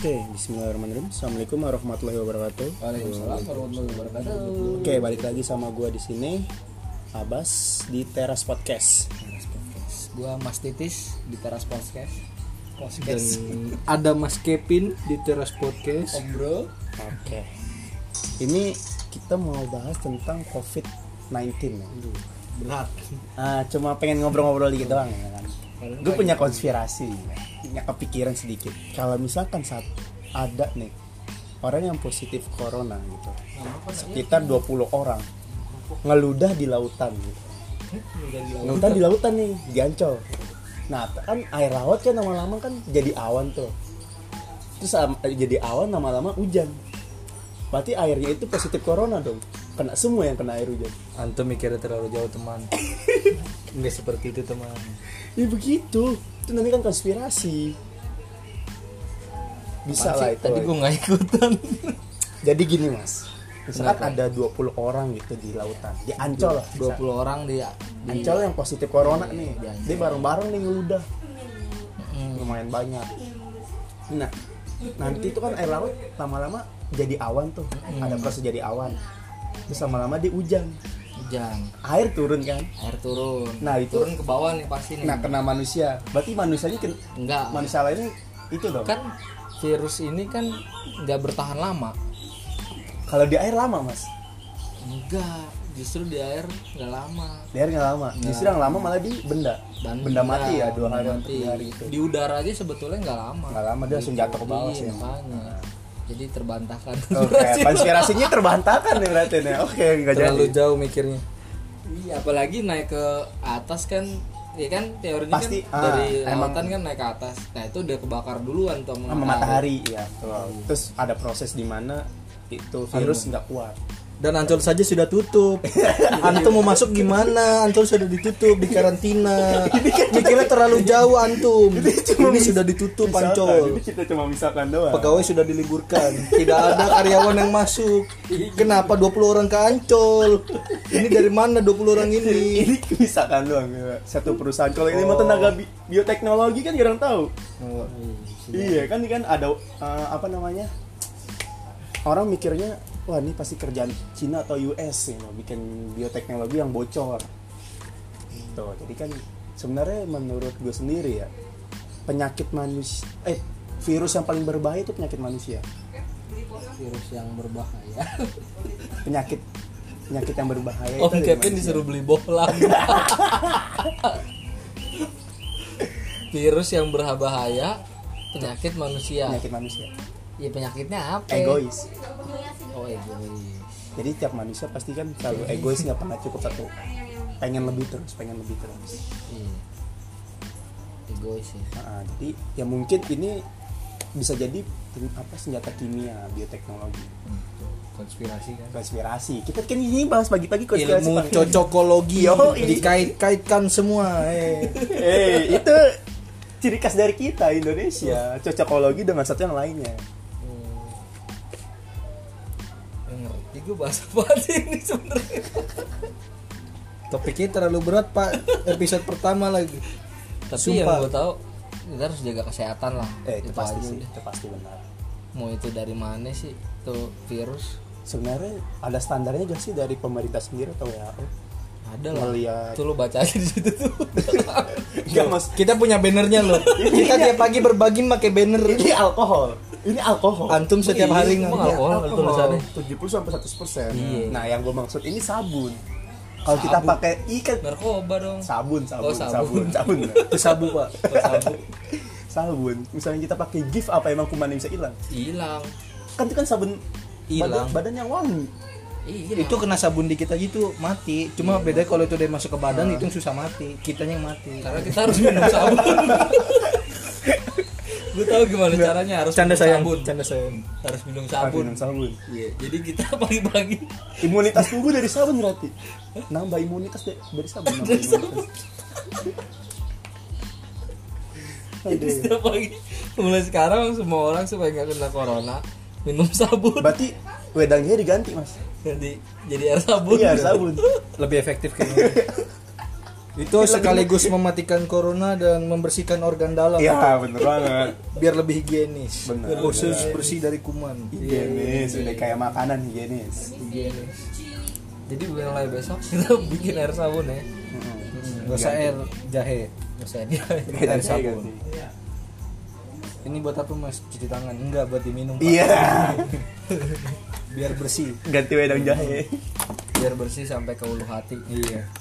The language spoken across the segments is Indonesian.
Oke, Bismillahirrahmanirrahim. Assalamualaikum warahmatullahi wabarakatuh. Waalaikumsalam warahmatullahi wabarakatuh. Oke, balik lagi sama gua di sini, Abbas di Teras Podcast. Teras Podcast. Gua Mas Titis di Teras Podcast. dan Podcast. ada Mas Kevin di Teras Podcast. Om Bro. Oke. Ini kita mau bahas tentang COVID-19 ya. Berat. Ah, cuma pengen ngobrol-ngobrol dikit doang ya kan. Gue punya konspirasi, ya. Punya kepikiran sedikit. Kalau misalkan saat ada nih orang yang positif corona gitu, sekitar 20 orang ngeludah di lautan gitu. Ngeludah di lautan nih, di Ancol. Nah, kan air laut kan lama-lama kan jadi awan tuh. Terus am- jadi awan lama-lama hujan. Berarti airnya itu positif corona dong. Kena semua yang kena air hujan. Antum mikirnya terlalu jauh teman. Enggak seperti itu teman. Ya begitu. Itu nanti kan konspirasi. Bisa lah itu. Tadi gua nggak ikutan. Jadi gini mas. Misalkan ada 20 orang gitu di lautan. Di Ancol lah. 20 orang di, di Ancol yang positif corona nih. di Ancol. Dia bareng-bareng nih ngeludah. Mm, Lumayan banyak. Nah, nanti itu kan air laut lama-lama jadi awan tuh. Ada proses jadi awan. Terus lama-lama dia hujan. Hujan. Air turun kan. Air turun. Nah, itu- turun ke bawah nih pasti nih. Nah, kena manusia. Berarti manusianya ken- enggak. manusia lainnya itu dong. Kan virus ini kan nggak bertahan lama. Kalau di air lama mas. Enggak. Justru di air nggak lama. Di air nggak lama. Justru yang lama malah di benda. Dan benda mati ya dua hari mati. tiga hari itu. Di udara aja sebetulnya nggak lama. Nggak lama dia langsung jatuh ke bawah sih. makanya. Jadi terbantahkan. Oke, konspirasinya terbantahkan nih berarti nih. Oke, nggak jadi. Terlalu jauh mikirnya. Iya, apalagi naik ke atas kan ya kan teorinya Pasti, kan ah, dari emang- lautan kan naik ke atas. Nah, itu udah kebakar duluan tuh sama matahari ya. betul. Terus ada proses di mana itu virus nggak kuat. Dan Ancol saja sudah tutup. Antum mau masuk gimana? Ancol sudah ditutup di karantina. Mikirnya terlalu jauh antum. Ini sudah ditutup Ancol. Kita cuma misalkan doang. Pegawai sudah diliburkan. Tidak ada karyawan yang masuk. Kenapa 20 orang ke Ancol? Ini dari mana 20 orang ini? ini misalkan doang ya. satu perusahaan kalau ini mau tenaga bi- bioteknologi kan jarang tahu Oh, iya kan ini kan ada eh, apa namanya orang mikirnya wah ini pasti kerjaan Cina atau US ya bikin bioteknologi yang bocor tuh jadi kan sebenarnya menurut gue sendiri ya penyakit manusia eh virus yang paling berbahaya itu penyakit manusia virus yang berbahaya. penyakit penyakit yang berbahaya Om itu dari Kevin disuruh beli bohlam. virus yang berbahaya penyakit manusia. penyakit manusia Ya penyakitnya apa? egois Oh, egois. jadi tiap manusia pasti kan selalu egois nggak pernah cukup satu pengen lebih terus pengen lebih terus Iya. Egois sih. Nah, jadi ya mungkin ini bisa jadi apa senjata kimia bioteknologi konspirasi kan. konspirasi kita kan ini bahas pagi-pagi konspirasi Ilmu Pak. cocokologi Yo, ini. dikait-kaitkan semua. Eh. eh itu ciri khas dari kita Indonesia cocokologi dengan satu yang lainnya gue bahas apa ini sebenarnya. Topiknya terlalu berat pak. Episode pertama lagi. Tapi yang Sumpah. gue tahu kita harus jaga kesehatan lah. eh itu, pasti aja sih udah. itu pasti benar Mau itu dari mana sih tuh virus? sebenarnya ada standarnya gak sih dari pemerintah sendiri atau WHO Ada lah. Ngeliat- Tuh lo baca aja di situ tuh. Enggak mas Kita punya bannernya loh. Kita tiap pagi berbagi pakai banner. ini alkohol ini alkohol Antum setiap Iya, hari nggak? alkohol. ada tulisannya. 70 sampai 100 persen. Iya. Nah, yang gue maksud ini sabun. Kalau kita pakai ikan Narkoba dong. sabun, sabun, Oh, sabun, sabun. sabun, Itu sabu pak. Oh, sabu. sabun. Misalnya kita pakai gift apa emang kumannya bisa hilang? Hilang. Kan itu kan sabun Hilang. badan, badan yang wangi. Iya. Itu kena sabun dikit aja itu mati. Cuma beda kalau itu udah masuk ke badan itu yang susah mati. Kitanya yang mati. karena kita harus minum sabun. Gue tahu gimana caranya harus Canda minum sayang. sabun. Canda sayang. Harus minum Sabun. sabun. Minum sabun. Iya. Jadi kita pagi-pagi Imunitas tubuh dari sabun berarti. Nambah imunitas dari, dari sabun. Nambah imunitas. Jadi Aduh. setiap pagi mulai sekarang semua orang supaya nggak kena corona minum sabun. Berarti wedangnya diganti, Mas. Jadi jadi air sabun. Iya, sabun. Lebih efektif kayaknya. Itu sekaligus mematikan corona dan membersihkan organ dalam. Iya bener banget. biar lebih higienis. Bener. khusus bersih dari kuman. Higienis, udah kayak makanan higienis. higienis. Jadi mulai besok kita bikin air sabun ya. Nggak usah air jahe. Nggak usah dia air sabun. ini buat apa mas? Cuci tangan? Enggak buat diminum. Iya. biar bersih. Ganti wedang jahe. biar bersih sampai ke ulu hati. Iya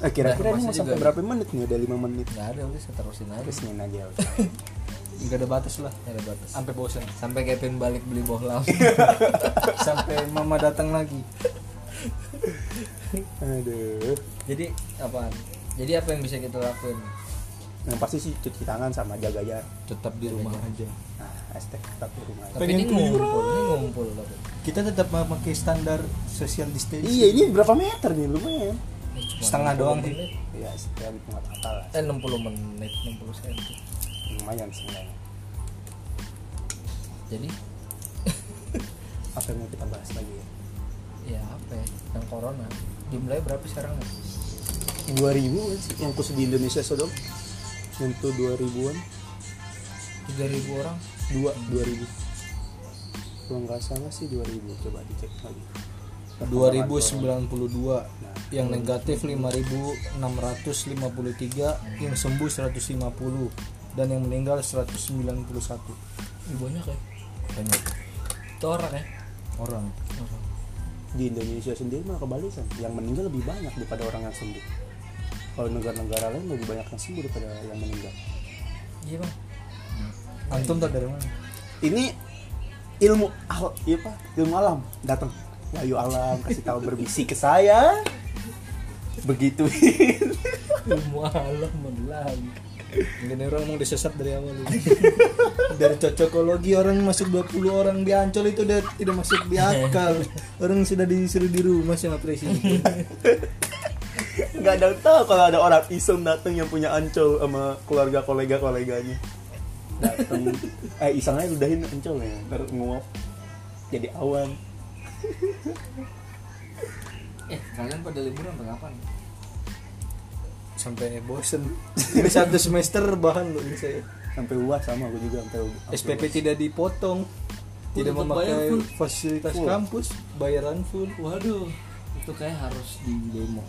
Eh, kira-kira Nah, ini mau sampai juga. berapa menit nih? Udah 5 menit. nggak ada udah saya terusin aja Terus nih aja. nggak ada batas lah nggak ada batas sampai bosan sampai Kevin balik beli bohlam sampai mama datang lagi Aduh. jadi apaan jadi apa yang bisa kita lakuin Yang pasti sih cuci tangan sama jaga jarak. tetap di rumah aja Nah, hashtag tetap di rumah. aja. tapi ini ngumpul ini ngumpul kita tetap memakai standar social distancing Iya, ini berapa meter nih lumayan. Cuma Setengah 60 doang sih. menit. Ya, setiap nggak apa-apa lah. eh 60 menit 60 cm Lumayan sebenarnya. jadi Apa yang mau kita bahas lagi ya? ya apa ya yang corona jumlahnya berapa sekarang ya? 2000 kan sih yang khusus di Indonesia so dong nyentuh 2000-an 3000 orang dua 2000 kalau nggak salah sih 2000 coba dicek lagi 2092 Nah, yang negatif 5653 yang sembuh 150 dan yang meninggal 191 Ih, banyak ya. Banyak. Itu orang ya? Orang. Orang. Di Indonesia sendiri malah kebalikan yang meninggal lebih banyak daripada orang yang sembuh. Kalau negara-negara lain lebih banyak yang sembuh daripada yang meninggal. Iya bang. Antum tak dari mana? Ini ilmu al iya apa ilmu alam. Datang wahyu alam kasih tahu berbisik ke saya. Begitu. Ilmu alam lagi Ini orang mau disesat dari awal ini. dari cocokologi orang masuk 20 orang di Ancol itu udah tidak masuk di akal. Orang sudah disuruh di rumah sama presiden. Nggak ada tahu kalau ada orang iseng datang yang punya ancol sama keluarga kolega koleganya datang eh iseng aja udahin ancol ya ntar nguap. Jadi awan eh kalian pada liburan sampai kapan? Sampai bosen. Ini satu semester bahan loh ini saya. Sampai uas sama aku juga sampai SPP tidak dipotong. Tidak bayar memakai full. fasilitas Full. kampus bayaran full. Waduh itu kayak harus di demo.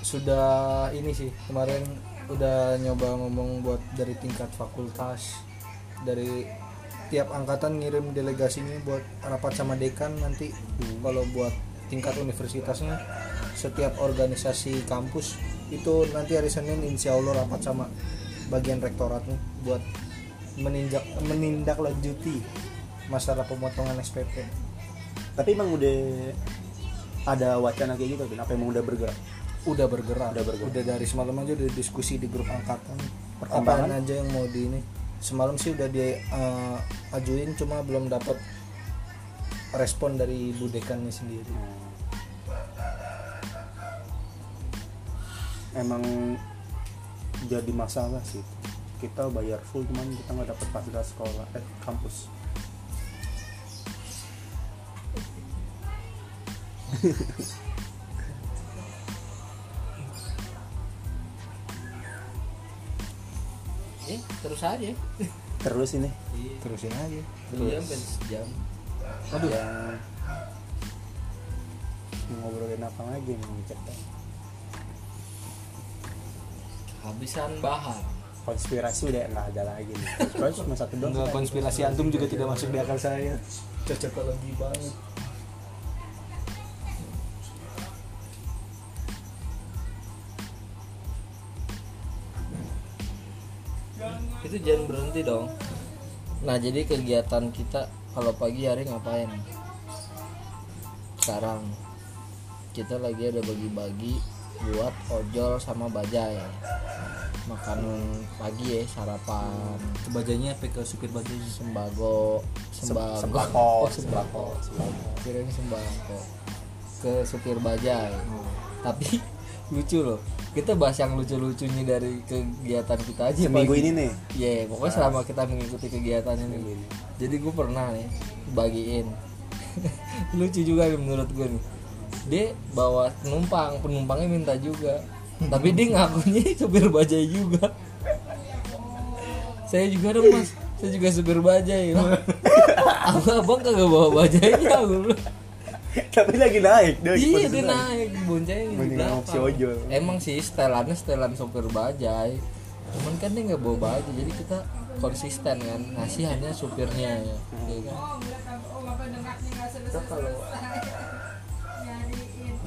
Sudah ini sih kemarin udah nyoba ngomong buat dari tingkat fakultas dari tiap angkatan ngirim delegasinya buat rapat sama dekan nanti. Kalau buat tingkat universitasnya setiap organisasi kampus itu nanti hari Senin insya Allah rapat sama bagian rektoratnya buat meninjak menindaklanjuti masalah pemotongan SPP tapi emang udah ada wacana kayak gitu Bin? apa emang udah bergerak? Udah bergerak. Udah bergerak. udah dari semalam aja udah diskusi di grup angkatan. Perkembangan? aja yang mau di ini semalam sih udah dia eh, ajuin cuma belum dapat respon dari bu dekannya sendiri. Emang jadi masalah sih. Kita bayar full cuman kita nggak dapat fasilitas sekolah eh kampus eh terus aja. Terus ini. Terusin aja. Dua jam kan sejam. Aduh ya. Mau ngobrolin apa lagi nih cerita? Kehabisan bahan. Konspirasi udah nggak ada lagi nih. Konspirasi cuma satu doang. Enggak konspirasi antum juga tidak masuk di akal saya. Cocokologi banget itu jangan berhenti dong. Nah jadi kegiatan kita kalau pagi hari ngapain? Sekarang kita lagi ada bagi-bagi buat ojol sama bajai. Makan pagi ya sarapan. Kebajanya apa? Ke supir bajanya sembako sembako. sembako oh, sembako. sembako. Kirain sembako. Ke supir bajai. Tapi lucu loh kita bahas yang lucu-lucunya dari kegiatan kita aja seminggu pagi. ini nih Iya, pokoknya selama kita mengikuti kegiatan ini. Jadi gue pernah nih bagiin. Lucu juga nih menurut gue nih. Dia bawa penumpang, penumpangnya minta juga. tapi dia ngakunya supir bajai juga saya juga dong mas saya juga supir bajai abang abang kagak bawa bajainya bilang. tapi lagi naik dia iya dia naik. di ngomong si ojol. emang sih setelannya setelan sopir bajai. Cuman kan dia nggak bawa bajai jadi kita konsisten kan. Ngasih hanya supirnya ya, kan? Kalau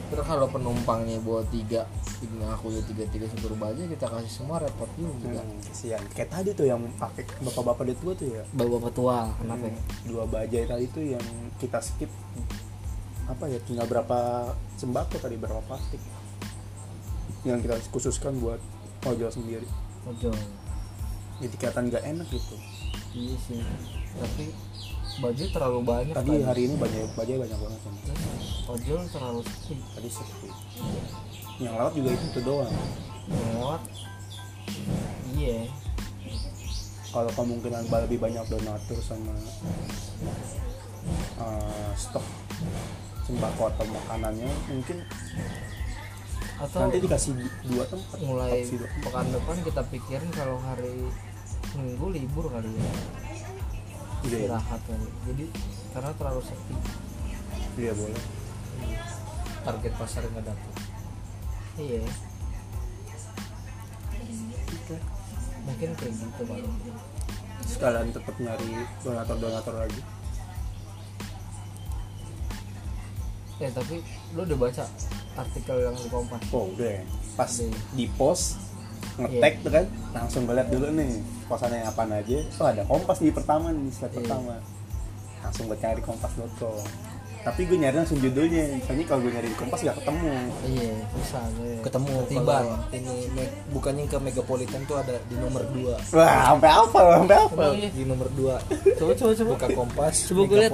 terus kalau penumpangnya bawa tiga ini aku ya tiga tiga supir bajai kita kasih semua repot juga. Hmm, kesian. Kayak tadi tuh yang pakai bapak-bapak di tua tuh ya. Bawa petua kenapa? Ya? dua bajai tadi tuh yang kita skip apa ya tinggal berapa sembako tadi berapa plastik? Yang kita khususkan buat ojol sendiri. Ojol. Jadi kelihatan nggak enak gitu. Iya sih. Tapi bajai terlalu banyak tadi hari ini bajai bajai banyak banget kan. ojol terlalu sepi. Tadi sepi. Yang lewat juga itu tuh doang. Lewat? Iya. Kalau kemungkinan lebih banyak donatur sama eh, stok sembako atau makanannya mungkin atau nanti dikasih dua tempat mulai dua. pekan depan kita pikirin kalau hari minggu libur kali ya. Iya, istirahat kali. Jadi karena terlalu sepi. Iya boleh. Target pasar nggak dapet. Iya. Mungkin kayak gitu bang sekalian tetap nyari donatur donatur lagi eh tapi lu udah baca artikel yang di kompas? Oh udah ya. pas Udah. di post ngetek tuh kan langsung gue liat dulu nih posannya apaan aja. Oh ada kompas di pertama nih slide Iya. pertama. Langsung gue cari kompas.com tapi gue nyari langsung judulnya. Soalnya kalau gue nyari di kompas gak ketemu. Iya susah gue ketemu Ketiban. kalau ini me- bukannya ke megapolitan tuh ada di nomor 2 wah sampai apa sampai apa? Di nomor 2 coba coba coba. Buka kompas Coba liat.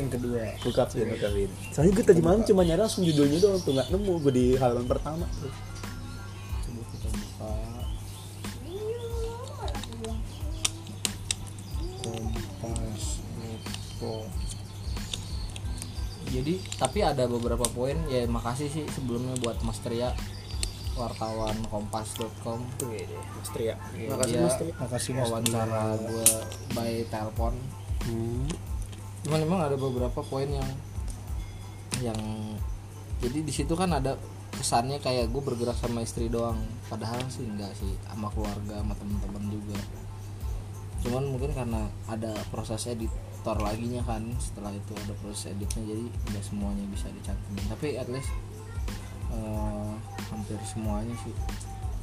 Yang kedua. Buka pin buka pin soalnya gue tadi malam cuma nyari langsung judulnya doang tuh nggak nemu gue di halaman pertama tuh. Coba kita buka. Kompas info. Jadi tapi ada beberapa poin. Ya makasih sih sebelumnya buat Mas Tria wartawan kompas.com tuh ya mas Tria. Ya, makasih mas Tria. makasih mas wawancara gue by telepon. Hmm. Cuman memang ada beberapa poin yang yang jadi di situ kan ada kesannya kayak gue bergerak sama istri doang. Padahal sih enggak sih sama keluarga sama teman-teman juga. Cuman mungkin karena ada proses editor lagi nya kan setelah itu ada proses editnya jadi nggak semuanya bisa dicantumin tapi at least eh, hampir semuanya sih.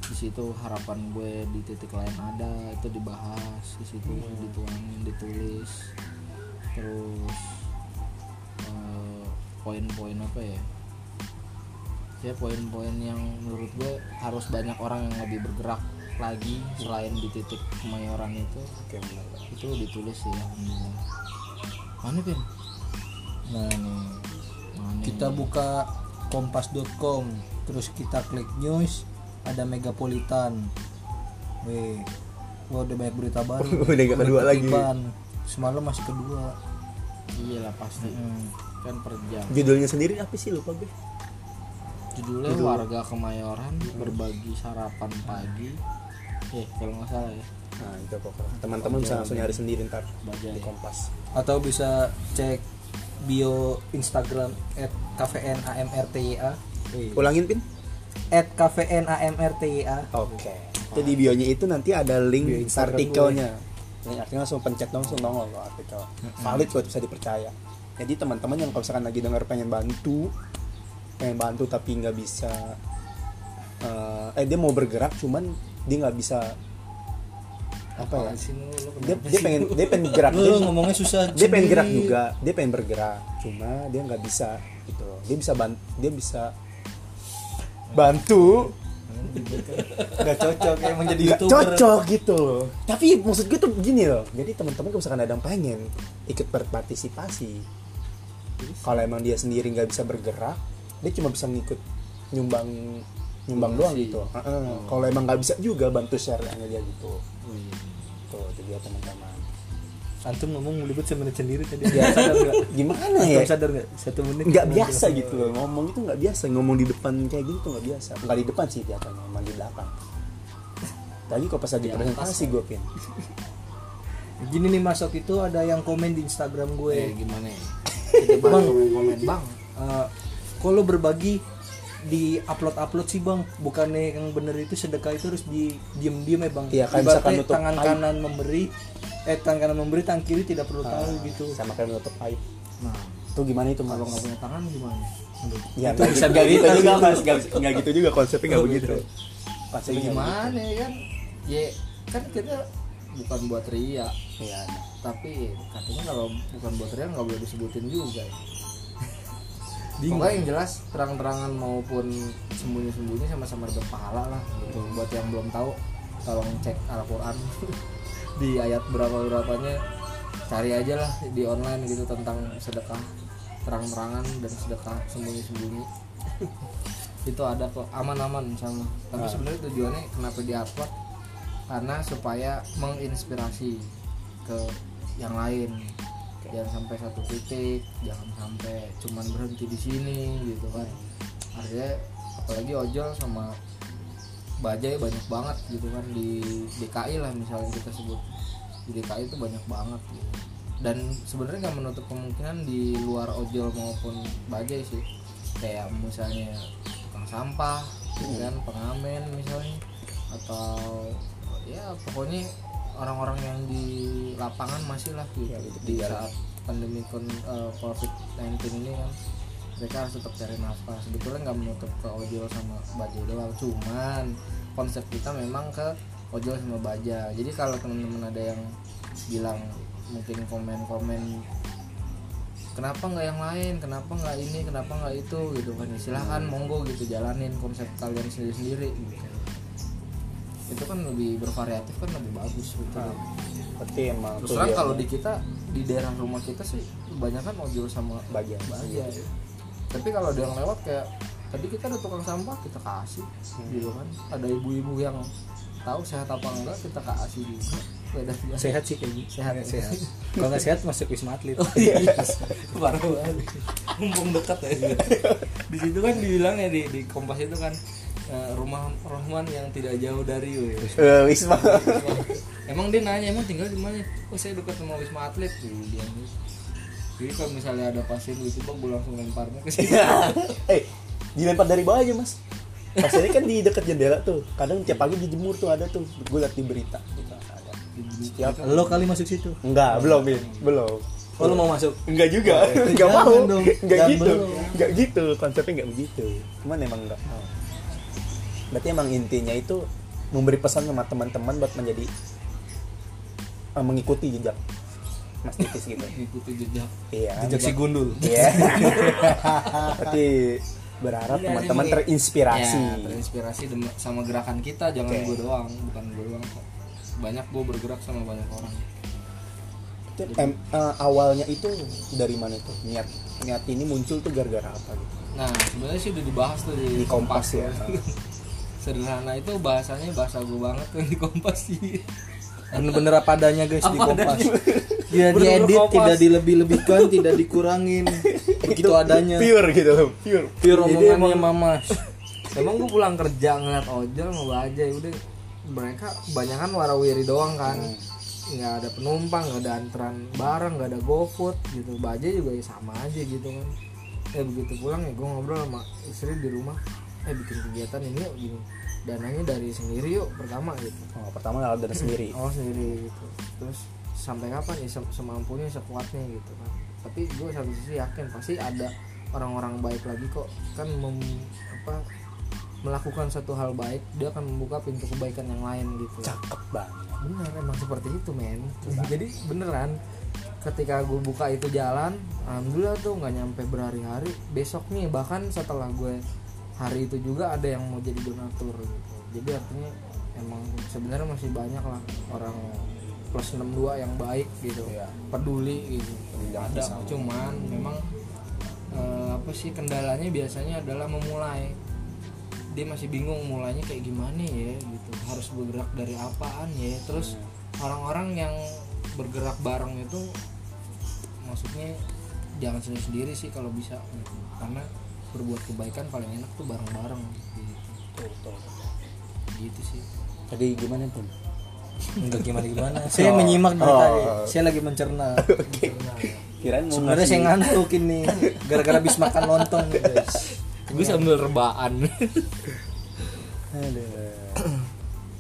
Di situ harapan gue di titik lain ada itu dibahas di situ dituangin ditulis terus eh, poin-poin apa ya? Ya poin-poin yang menurut gue harus banyak orang yang lebih bergerak lagi selain di titik kemayoran itu. Oke benar itu ditulis sih alhamdulillah. Mana pin nah nih mana kita buka kompas.com terus kita klik news ada megapolitan. Weh wah udah banyak berita baru. Udah kedua lagi. semalam masih kedua iya lah pasti. Hmm. kan per jam. Judulnya sendiri apa sih? Lupa gue. Judulnya warga kemayoran berbagi sarapan pagi. Eh kalau nggak salah ya. Nah itu pokoknya. Teman-teman bisa langsung nyari sendiri ntar Bajai. di kompas. Atau bisa cek bio Instagram at kvnamrtia. Ulangin pin. At kvnamrtia. Oke. Itu di bionya itu nanti ada link artikelnya Link artikel langsung pencet dong langsung nongol kok artikel. Valid kok bisa dipercaya. Jadi teman-teman yang kalau misalkan lagi dengar pengen bantu pengen bantu tapi nggak bisa eh, eh dia mau bergerak cuman dia nggak bisa apa ya? Dia, dia pengen dia pengen gerak dia, ngomongnya susah dia pengen gerak juga. Dia pengen bergerak cuma dia nggak bisa gitu. Dia bisa bantu dia bisa bantu nggak cocok emang jadi nggak youtuber cocok gitu loh tapi maksud gue tuh begini loh jadi teman-teman kalau misalkan ada yang pengen ikut berpartisipasi kalau emang dia sendiri nggak bisa bergerak dia cuma bisa ngikut nyumbang nyumbang doang Donasi. gitu Heeh. kalau emang nggak bisa juga bantu share dia gitu Wih. tuh itu dia teman-teman antum ngomong melibet semenit sendiri tadi. Ya, sadar gimana Antum ya? sadar nggak? Satu menit nggak biasa gitu loh ngomong itu nggak biasa. Ngomong di depan kayak gitu tuh nggak biasa. Nggak di depan sih biasanya ngomong di belakang. Tadi kok pas lagi presentasi gue pin Gini nih masuk itu ada yang komen di Instagram gue. eh gimana ya? Bahas komen bang. Eh, kok lo berbagi di upload upload sih bang? Bukannya yang bener itu sedekah itu harus di diem diem ya bang? Iya, misalkan nutup tangan kanan memberi eh tangan kanan memberi tangan kiri tidak perlu tahu gitu. sama kayak menutup aib. Nah. Tuh gimana itu kalau nggak punya tangan gimana? Ya Itu nggak bisa nggak gitu diedit juga gitu. mas. Nggak gitu juga konsepnya nggak begitu. Gitu. konsepnya nggak gimana ya kan? Ya kan kita bukan buat ria. Iya. Tapi katanya kalau bukan buat ria nggak boleh disebutin juga ya. Pokoknya yang jelas terang-terangan maupun sembunyi-sembunyi sama-sama berpahala lah gitu. Buat yang belum tahu tolong cek Al-Qur'an di ayat berapa berapanya cari aja lah di online gitu tentang sedekah terang-terangan dan sedekah sembunyi-sembunyi. Itu ada kok aman-aman sama. Tapi sebenarnya tujuannya kenapa di-upload? Karena supaya menginspirasi ke yang lain. Jangan sampai satu titik jangan sampai cuman berhenti di sini gitu kan. Artinya apalagi ojol sama bajai banyak banget gitu kan di DKI lah misalnya kita sebut. Di DKI itu banyak banget gitu. Dan sebenarnya nggak menutup kemungkinan di luar ojol maupun bajai sih. Kayak misalnya tukang sampah gitu kan pengamen misalnya. Atau ya pokoknya orang-orang yang di lapangan masih lah gitu. Ya, gitu, di biar- saat pandemi kon- eh, covid-19 ini kan mereka harus tetap cari nafkah. Sebetulnya nggak menutup ke ojol sama bajai doang cuman konsep kita memang ke ojol sama baja. Jadi kalau teman-teman ada yang bilang mungkin komen-komen kenapa nggak yang lain? Kenapa nggak ini? Kenapa nggak itu? Gitu kan ya silahkan monggo gitu jalanin konsep kalian sendiri-sendiri gitu. Itu kan lebih bervariatif kan lebih bagus gitu. Berarti emang terus kalau di kita di daerah rumah kita sih kebanyakan ojol sama bagian baja tapi kalau ada yang lewat kayak tadi kita ada tukang sampah kita kasih gitu kan ada ibu-ibu yang tahu sehat apa enggak kita kasih juga beda biasa sehat sih kayaknya sehat ya? sehat kalau nggak sehat masuk wisma atlet Oh iya, parah banget. Mumpung dekat ya. Di situ kan dibilang ya di, di Kompas itu kan eh, rumah Rohman yang tidak jauh dari we. Eh, Wisma Emang dia nanya emang tinggal di mana? Oh saya dekat sama Wisma Atlet tuh dia. Jadi kalau misalnya ada pasien gitu bang, gue langsung lemparnya ke situ. eh dilempar dari bawah aja mas. Pas ini kan di dekat jendela tuh. Kadang tiap pagi dijemur tuh ada tuh. Gue liat di berita. Gitu ada setiap lo kali masuk situ? Enggak belum Bin. belum. Oh lo mau masuk? Enggak juga. Enggak Jangan mau. dong. enggak Jangan gitu. belum. enggak gitu. Konsepnya enggak begitu. Cuman emang enggak mau. Berarti emang intinya itu memberi pesan sama teman-teman buat menjadi eh, mengikuti jejak mas titis gitu Ikuti jejak. iya jejak si gundul iya berarti berharap Iya, teman-teman terinspirasi Ya, terinspirasi sama gerakan kita, jangan Oke. gue doang, bukan gue doang kok. Banyak gue bergerak sama banyak orang. Itu, em, eh, awalnya itu dari mana itu niat niat ini muncul tuh gara-gara apa gitu Nah, sebenarnya sih udah dibahas tuh di, di kompas ya Sederhana itu bahasanya bahasa gue banget tuh di kompas sih. bener-bener apa adanya guys di Apa kompas adanya. Tidak Bener-bener diedit tidak dilebih-lebihkan tidak dikurangin. Begitu adanya. pure gitu loh pure. Pure Jadi omongannya emang- mamas Emang gue pulang kerja ngeliat ojol mau aja udah. Mereka kebanyakan warawiri doang kan. Nggak ada penumpang nggak ada antrean barang nggak ada GoFood gitu. Baja juga ya sama aja gitu kan. Eh begitu pulang ya gue ngobrol sama istri di rumah. Eh bikin kegiatan ini yuk gini. Dananya dari sendiri yuk pertama gitu. Oh, pertama dari sendiri. Oh sendiri gitu. Terus sampai kapan ya sem- semampunya sekuatnya gitu kan. Tapi gue satu sisi yakin pasti ada orang-orang baik lagi kok. Kan mem- apa melakukan satu hal baik dia akan membuka pintu kebaikan yang lain gitu. Cakep banget. Bener emang seperti itu men. Jadi beneran ketika gue buka itu jalan alhamdulillah tuh nggak nyampe berhari-hari. Besoknya bahkan setelah gue hari itu juga ada yang mau jadi donatur gitu. Jadi artinya emang sebenarnya masih banyak lah orang plus 62 yang baik gitu. Iya. peduli gitu. Ada pisah. cuman memang eh, apa sih kendalanya biasanya adalah memulai. Dia masih bingung mulainya kayak gimana ya gitu. Harus bergerak dari apaan ya. Terus orang-orang yang bergerak bareng itu maksudnya jangan sendiri sendiri sih kalau bisa gitu. karena berbuat kebaikan paling enak tuh bareng-bareng gitu, gitu sih. Tadi gimana pun enggak gimana gimana saya Oh. menyimak dari Oh. tadi saya lagi mencerna. Oke. Kirain mau sebenarnya ngasih- saya ngantuk ini. Gara-gara habis makan lontong guys. gue sambil rebaan Aduh.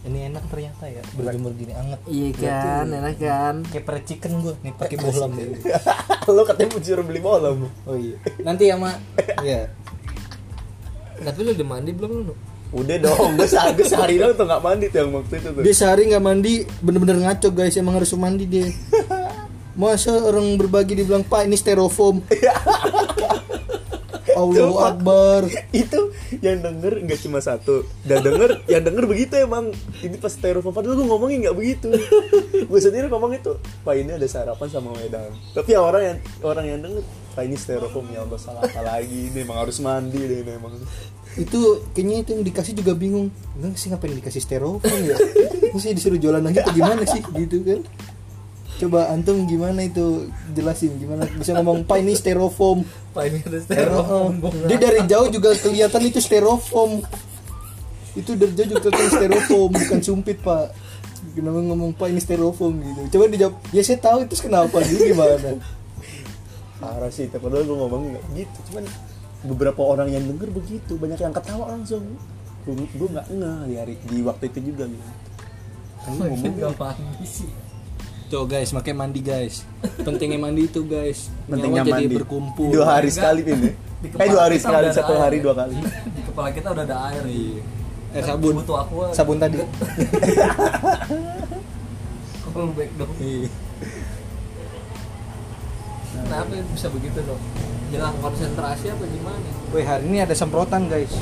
ini enak ternyata ya. Berjemur gini anget. Iya kan, enak kan. kayak pere chicken gue nih pakai bohlam lo katanya mau suruh beli bola Bu. oh iya. Nanti ya mak. Iya. Tapi lu udah mandi belum lu? Udah dong gue sehari, sehari dong tuh nggak mandi tuh yang waktu itu tuh Dia sehari nggak mandi, bener-bener ngaco guys. Emang harus mandi dia. Masa orang berbagi dibilang Pak ini styrofoam. Allahu Akbar. itu yang denger nggak cuma satu dan denger yang denger begitu emang ini pas styrofoam padahal gue ngomongin nggak begitu gue sendiri ngomong itu pak ini ada sarapan sama wedang tapi yang orang yang orang yang denger pak ini styrofoam ya Allah salah apa lagi ini emang harus mandi deh ini emang Itu kayaknya itu yang dikasih juga bingung. Enggak sih ngapain dikasih styrofoam ya? Mesti disuruh jualan lagi atau gimana sih gitu kan? Coba antum gimana itu jelasin gimana bisa ngomong Pak ini styrofoam. Ini? Ada Oh, dia dari jauh juga kelihatan itu styrofoam itu dari jauh juga kelihatan styrofoam bukan sumpit pak. Kenapa ngomong pak ini styrofoam gitu. Coba dijawab ya saya tahu itu kenapa gitu gimana? Parah sih tapi padahal gue ngomongin nggak gitu. Cuman beberapa orang yang denger begitu banyak yang ketawa langsung. Gue gue nggak ngeh di hari di waktu itu juga gitu. Kan gue ngomong mandi sih. Tuh guys, makanya mandi guys. Pentingnya mandi itu guys. pentingnya Nyawa mandi jadi berkumpul. dua hari sekali ini Di eh dua hari sekali satu air. hari dua kali Di kepala kita udah ada air nih. Eh sabun. Butuh aku sabun tadi Call back dong. Kenapa bisa begitu dong? Hilang konsentrasi apa gimana? Wih hari ini ada semprotan guys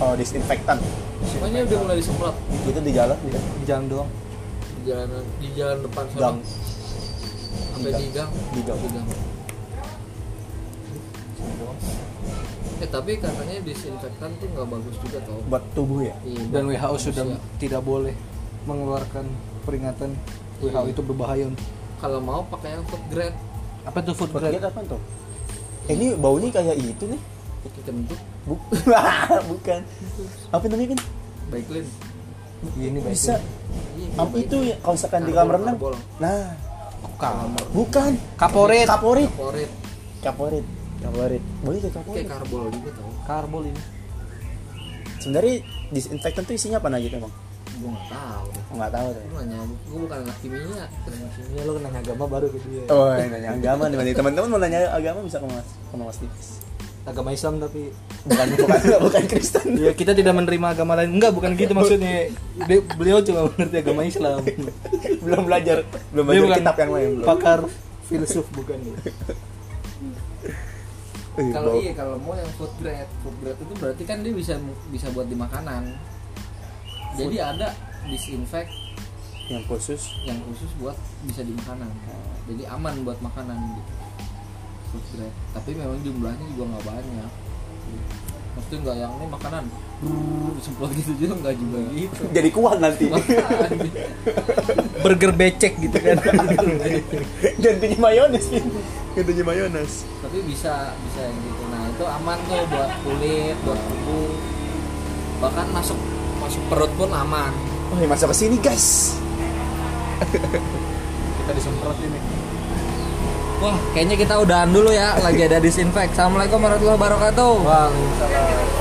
oh disinfektan Semuanya udah mulai disemprot itu di jalan di di jalan doang di jalan di jalan depan sana. gang. Sampai di gang. Di gang. Eh tapi katanya disinfektan tuh nggak bagus juga tau. buat tubuh ya? Iya, dan WHO sudah tidak boleh mengeluarkan peringatan WHO itu berbahaya untuk kalau mau pakai yang food grade. Apa tuh food buat grade lihat apa tuh? Eh, ini baunya kayak itu nih. Kentut Buk- bukan. Apa namanya kan baik clean. Ini baik bisa. Iya, Am- baik itu ya? Kalau misalkan di Karbol, kamar renang nah. Kamar bukan. Kaporit. Kaporit. Favorit kaporit. Kaporit. Boleh kayak kayak kaporit karbol juga tau. karbol ini. Sebenarnya disinfektan tuh isinya apa aja tuh emang Gue nggak tahu. Oh, nggak tahu tuh Gue nanya, gue bukan anak kimia. ini lo nanya agama baru ke dia oh nanya agama nih. Bang. teman-teman mau nanya agama bisa ke mas ke mas Divis agama Islam tapi bukan bukan bukan Kristen. Ya kita tidak menerima agama lain. Enggak bukan gitu maksudnya. Dia- beliau cuma mengerti agama Islam. Belum belajar belum belajar bukan kitab yang lain belum. pakar filsuf bukan Ih, Kalau iya kalau mau yang food grade, food grade itu berarti kan dia bisa bisa buat di makanan. Jadi ada disinfect yang khusus? yang khusus buat bisa di makanan. Jadi aman buat makanan gitu. Grade. Tapi memang jumlahnya juga nggak banyak. Maksudnya nggak yang ini makanan. Brrrr, disemprot gitu juga nggak juga gitu. jadi kuat nanti. Burger becek gitu kan. Gantinya mayones. Gantinya mayones. Tapi bisa bisa gitu. Nah itu aman tuh buat kulit buat tubuh. Bahkan masuk masuk perut pun aman. Oh ini masuk ke sini guys. Kita disemprot ini wah kayaknya kita udahan dulu ya. Lagi ada disinfect. Assalamualaikum warahmatullahi wabarakatuh. Waalaikumsalam